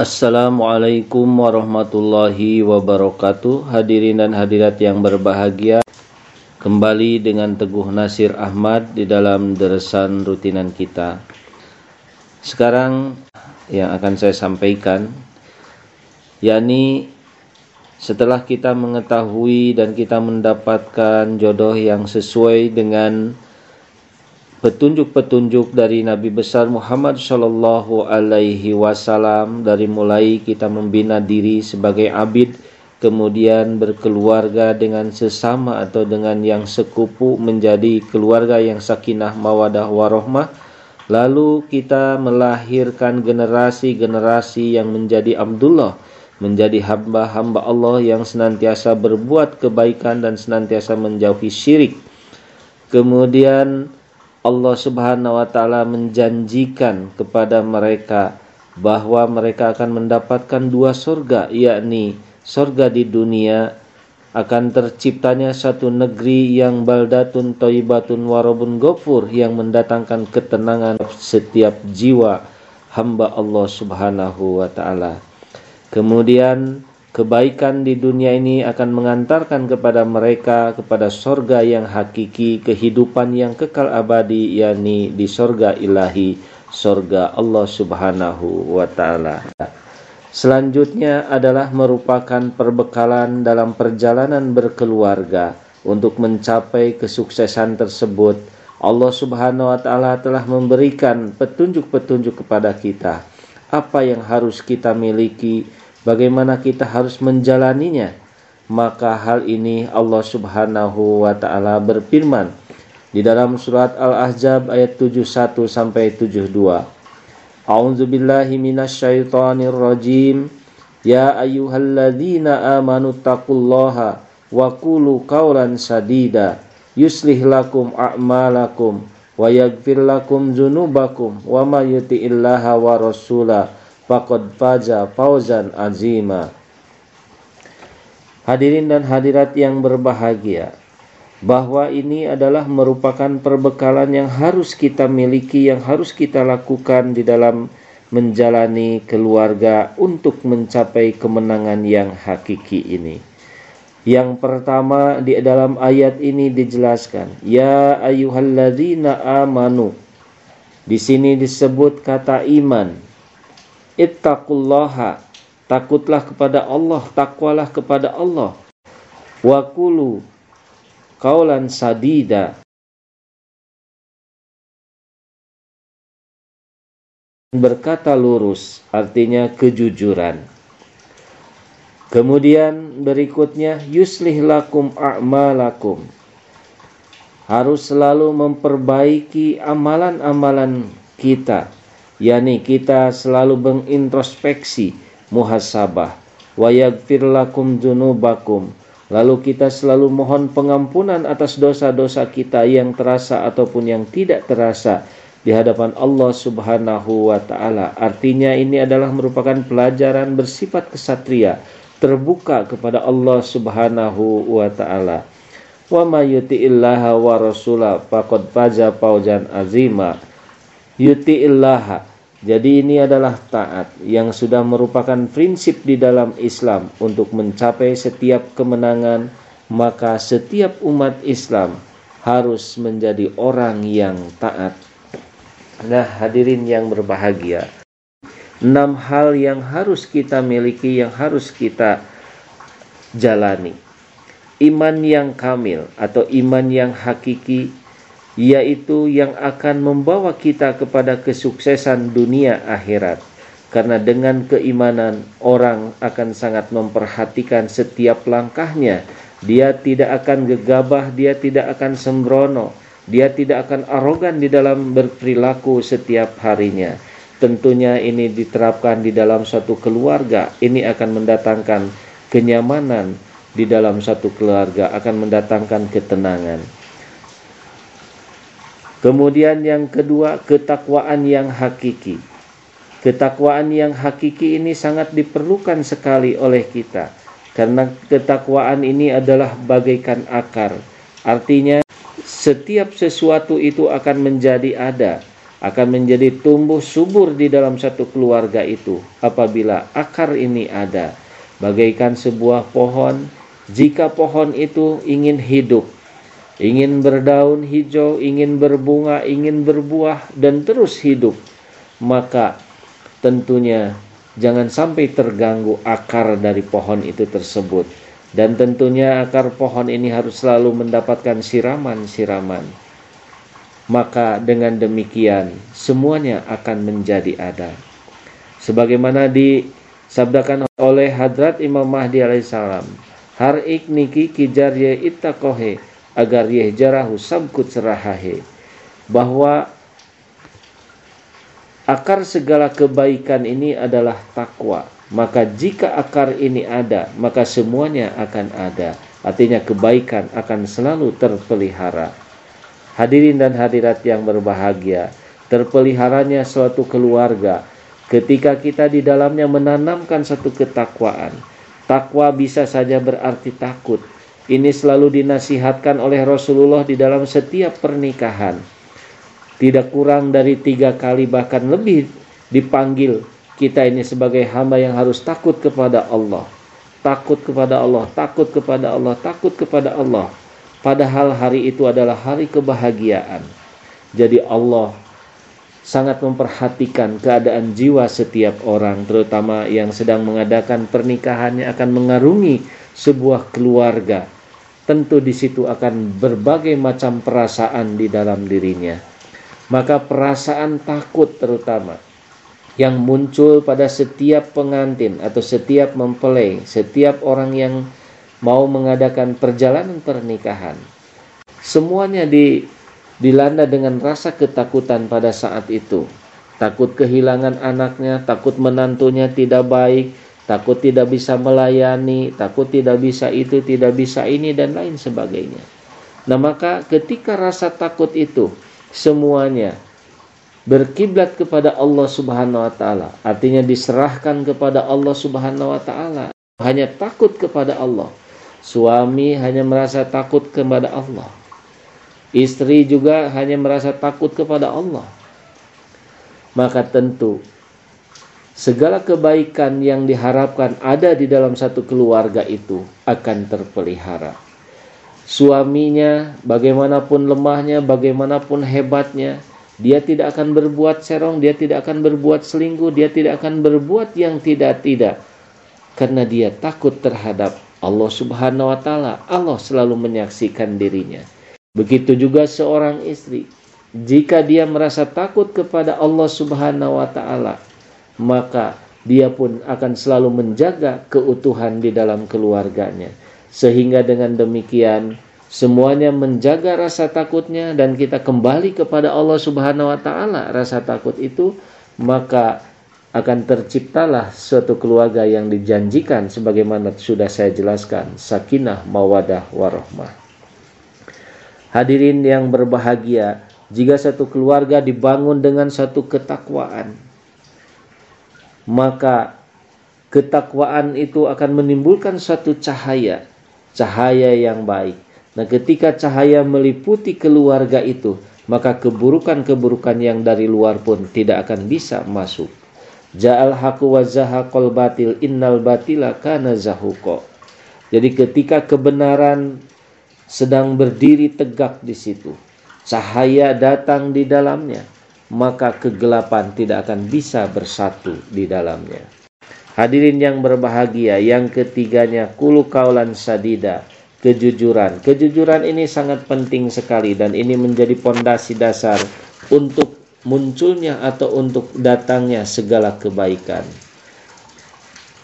Assalamualaikum warahmatullahi wabarakatuh. Hadirin dan hadirat yang berbahagia Kembali dengan Teguh Nasir Ahmad di dalam deresan rutinan kita. Sekarang yang akan saya sampaikan yakni setelah kita mengetahui dan kita mendapatkan jodoh yang sesuai dengan petunjuk-petunjuk dari Nabi besar Muhammad Shallallahu Alaihi Wasallam. Dari mulai kita membina diri sebagai abid kemudian berkeluarga dengan sesama atau dengan yang sekupu menjadi keluarga yang sakinah mawadah warohmah. Lalu kita melahirkan generasi-generasi yang menjadi Abdullah menjadi hamba-hamba Allah yang senantiasa berbuat kebaikan dan senantiasa menjauhi syirik. Kemudian Allah Subhanahu wa taala menjanjikan kepada mereka bahwa mereka akan mendapatkan dua surga yakni surga di dunia akan terciptanya satu negeri yang baldatun toibatun warobun gofur yang mendatangkan ketenangan setiap jiwa hamba Allah Subhanahu wa taala. Kemudian Kebaikan di dunia ini akan mengantarkan kepada mereka kepada sorga yang hakiki, kehidupan yang kekal abadi, yakni di sorga ilahi, sorga Allah Subhanahu wa Ta'ala. Selanjutnya adalah merupakan perbekalan dalam perjalanan berkeluarga untuk mencapai kesuksesan tersebut. Allah Subhanahu wa Ta'ala telah memberikan petunjuk-petunjuk kepada kita, apa yang harus kita miliki bagaimana kita harus menjalaninya? Maka hal ini Allah Subhanahu wa taala berfirman di dalam surat Al-Ahzab ayat 71 sampai 72 A'udzu billahi minasyaitonir rajim. Ya ayyuhalladzina amanu taqullaha wa qulu qawlan sadida. Yuslih lakum a'malakum wa yaghfir lakum dzunubakum wa may yuti'illaha wa rasulahu faqad faza fauzan azima. Hadirin dan hadirat yang berbahagia, bahwa ini adalah merupakan perbekalan yang harus kita miliki, yang harus kita lakukan di dalam menjalani keluarga untuk mencapai kemenangan yang hakiki ini. Yang pertama di dalam ayat ini dijelaskan, ya ayyuhalladzina amanu. Di sini disebut kata iman ittaqullaha. Takutlah kepada Allah takwalah kepada Allah. Wa kulu kaulan sadida. Berkata lurus artinya kejujuran. Kemudian berikutnya yuslih lakum a'malakum. Harus selalu memperbaiki amalan-amalan kita yakni kita selalu mengintrospeksi muhasabah wa yaghfir lakum dzunubakum lalu kita selalu mohon pengampunan atas dosa-dosa kita yang terasa ataupun yang tidak terasa di hadapan Allah Subhanahu wa taala. Artinya ini adalah merupakan pelajaran bersifat kesatria, terbuka kepada Allah Subhanahu wa taala. Wa may yuti'illaha wa rasulah faqad faza fawzan azima. Yuti'illaha jadi ini adalah taat yang sudah merupakan prinsip di dalam Islam untuk mencapai setiap kemenangan, maka setiap umat Islam harus menjadi orang yang taat. Nah, hadirin yang berbahagia, enam hal yang harus kita miliki, yang harus kita jalani. Iman yang kamil atau iman yang hakiki yaitu yang akan membawa kita kepada kesuksesan dunia akhirat. Karena dengan keimanan orang akan sangat memperhatikan setiap langkahnya. Dia tidak akan gegabah, dia tidak akan sembrono, dia tidak akan arogan di dalam berperilaku setiap harinya. Tentunya ini diterapkan di dalam satu keluarga. Ini akan mendatangkan kenyamanan di dalam satu keluarga, akan mendatangkan ketenangan. Kemudian yang kedua, ketakwaan yang hakiki. Ketakwaan yang hakiki ini sangat diperlukan sekali oleh kita. Karena ketakwaan ini adalah bagaikan akar. Artinya setiap sesuatu itu akan menjadi ada akan menjadi tumbuh subur di dalam satu keluarga itu apabila akar ini ada bagaikan sebuah pohon jika pohon itu ingin hidup ingin berdaun hijau ingin berbunga ingin berbuah dan terus hidup maka tentunya jangan sampai terganggu akar dari pohon itu tersebut dan tentunya akar pohon ini harus selalu mendapatkan siraman-siraman maka dengan demikian semuanya akan menjadi ada. Sebagaimana disabdakan oleh Hadrat Imam Mahdi alaihissalam, har ik niki kijar ye agar ye jarahu sabkut serahahe bahwa akar segala kebaikan ini adalah takwa. Maka jika akar ini ada, maka semuanya akan ada. Artinya kebaikan akan selalu terpelihara. Hadirin dan hadirat yang berbahagia, terpeliharanya suatu keluarga ketika kita di dalamnya menanamkan satu ketakwaan. Takwa bisa saja berarti takut. Ini selalu dinasihatkan oleh Rasulullah di dalam setiap pernikahan. Tidak kurang dari tiga kali bahkan lebih dipanggil kita ini sebagai hamba yang harus takut kepada Allah. Takut kepada Allah, takut kepada Allah, takut kepada Allah. Padahal hari itu adalah hari kebahagiaan. Jadi Allah sangat memperhatikan keadaan jiwa setiap orang, terutama yang sedang mengadakan pernikahannya akan mengarungi sebuah keluarga. Tentu di situ akan berbagai macam perasaan di dalam dirinya. Maka perasaan takut terutama yang muncul pada setiap pengantin atau setiap mempelai, setiap orang yang mau mengadakan perjalanan pernikahan. Semuanya di, dilanda dengan rasa ketakutan pada saat itu. Takut kehilangan anaknya, takut menantunya tidak baik, takut tidak bisa melayani, takut tidak bisa itu, tidak bisa ini, dan lain sebagainya. Nah, maka ketika rasa takut itu semuanya berkiblat kepada Allah Subhanahu wa taala, artinya diserahkan kepada Allah Subhanahu wa taala, hanya takut kepada Allah Suami hanya merasa takut kepada Allah. Istri juga hanya merasa takut kepada Allah. Maka tentu segala kebaikan yang diharapkan ada di dalam satu keluarga itu akan terpelihara. Suaminya bagaimanapun lemahnya, bagaimanapun hebatnya, dia tidak akan berbuat serong, dia tidak akan berbuat selingkuh, dia tidak akan berbuat yang tidak-tidak. Karena dia takut terhadap Allah Subhanahu wa taala, Allah selalu menyaksikan dirinya. Begitu juga seorang istri, jika dia merasa takut kepada Allah Subhanahu wa taala, maka dia pun akan selalu menjaga keutuhan di dalam keluarganya. Sehingga dengan demikian semuanya menjaga rasa takutnya dan kita kembali kepada Allah Subhanahu wa taala rasa takut itu maka akan terciptalah suatu keluarga yang dijanjikan sebagaimana sudah saya jelaskan sakinah mawadah warohmah hadirin yang berbahagia jika satu keluarga dibangun dengan satu ketakwaan maka ketakwaan itu akan menimbulkan suatu cahaya cahaya yang baik. Nah ketika cahaya meliputi keluarga itu maka keburukan-keburukan yang dari luar pun tidak akan bisa masuk. Ja'al haku wa zahaqal batil innal batila kana zahuqa. Jadi ketika kebenaran sedang berdiri tegak di situ, cahaya datang di dalamnya, maka kegelapan tidak akan bisa bersatu di dalamnya. Hadirin yang berbahagia, yang ketiganya kulu kaulan sadida, kejujuran. Kejujuran ini sangat penting sekali dan ini menjadi pondasi dasar untuk munculnya atau untuk datangnya segala kebaikan.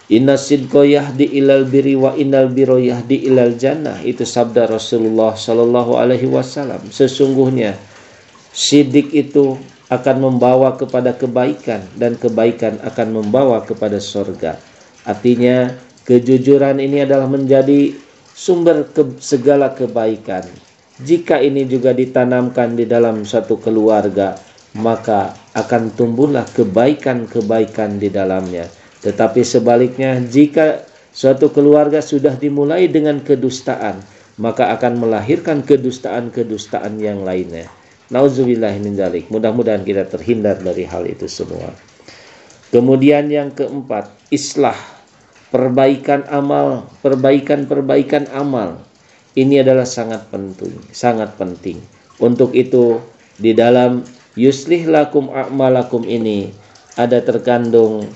Inna sidqa yahdi ilal biri wa innal biro yahdi ilal jannah itu sabda Rasulullah Shallallahu alaihi wasallam. Sesungguhnya sidik itu akan membawa kepada kebaikan dan kebaikan akan membawa kepada sorga. Artinya kejujuran ini adalah menjadi sumber ke segala kebaikan. Jika ini juga ditanamkan di dalam satu keluarga, maka akan tumbuhlah kebaikan-kebaikan di dalamnya. Tetapi sebaliknya, jika suatu keluarga sudah dimulai dengan kedustaan, maka akan melahirkan kedustaan-kedustaan yang lainnya. Nauzubillah min dzalik. Mudah-mudahan kita terhindar dari hal itu semua. Kemudian yang keempat, islah, perbaikan amal, perbaikan-perbaikan amal. Ini adalah sangat penting, sangat penting. Untuk itu di dalam yuslih lakum a'malakum ini ada terkandung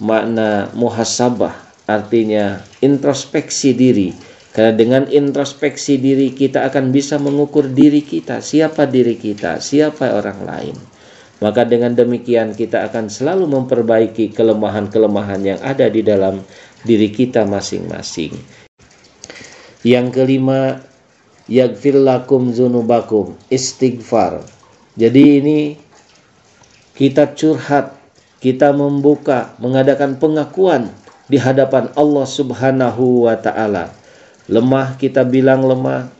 makna muhasabah, artinya introspeksi diri karena dengan introspeksi diri kita akan bisa mengukur diri kita, siapa diri kita, siapa orang lain. Maka dengan demikian kita akan selalu memperbaiki kelemahan-kelemahan yang ada di dalam diri kita masing-masing. Yang kelima, yagfir lakum zunubakum, istighfar. Jadi ini kita curhat, kita membuka, mengadakan pengakuan di hadapan Allah Subhanahu wa taala lemah kita bilang lemah.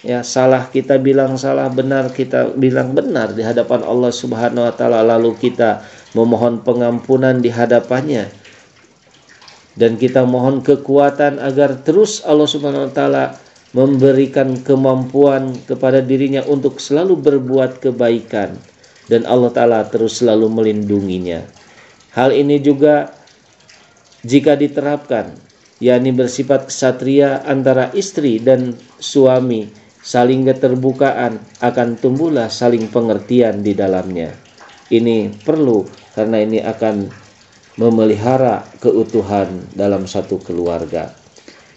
Ya salah kita bilang salah benar kita bilang benar di hadapan Allah Subhanahu wa taala. Lalu kita memohon pengampunan di hadapannya. Dan kita mohon kekuatan agar terus Allah Subhanahu wa taala memberikan kemampuan kepada dirinya untuk selalu berbuat kebaikan. Dan Allah taala terus selalu melindunginya. Hal ini juga jika diterapkan yakni bersifat kesatria antara istri dan suami saling keterbukaan akan tumbuhlah saling pengertian di dalamnya. Ini perlu karena ini akan memelihara keutuhan dalam satu keluarga.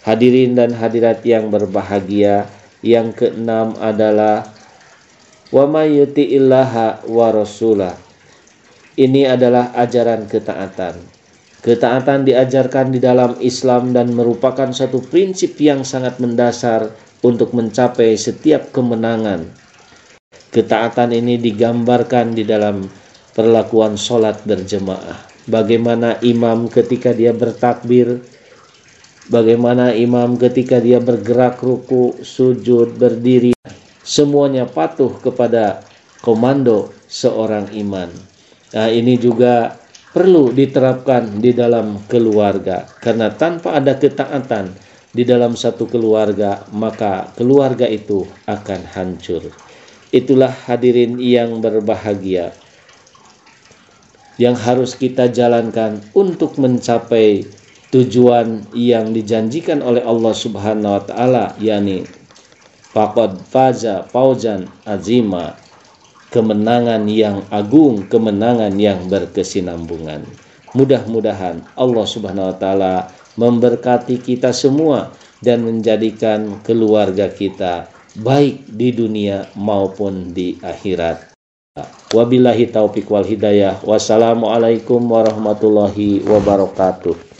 Hadirin dan hadirat yang berbahagia yang keenam adalah wa may wa rasulah. Ini adalah ajaran ketaatan Ketaatan diajarkan di dalam Islam dan merupakan satu prinsip yang sangat mendasar untuk mencapai setiap kemenangan. Ketaatan ini digambarkan di dalam perlakuan sholat berjemaah. Bagaimana imam ketika dia bertakbir, bagaimana imam ketika dia bergerak ruku, sujud, berdiri, semuanya patuh kepada komando seorang iman. Nah, ini juga perlu diterapkan di dalam keluarga. Karena tanpa ada ketaatan di dalam satu keluarga maka keluarga itu akan hancur. Itulah hadirin yang berbahagia yang harus kita jalankan untuk mencapai tujuan yang dijanjikan oleh Allah Subhanahu wa taala yakni faqad faza fauzan azima kemenangan yang agung, kemenangan yang berkesinambungan. Mudah-mudahan Allah Subhanahu wa taala memberkati kita semua dan menjadikan keluarga kita baik di dunia maupun di akhirat. Wabillahi taufiq wal hidayah. Wassalamualaikum warahmatullahi wabarakatuh.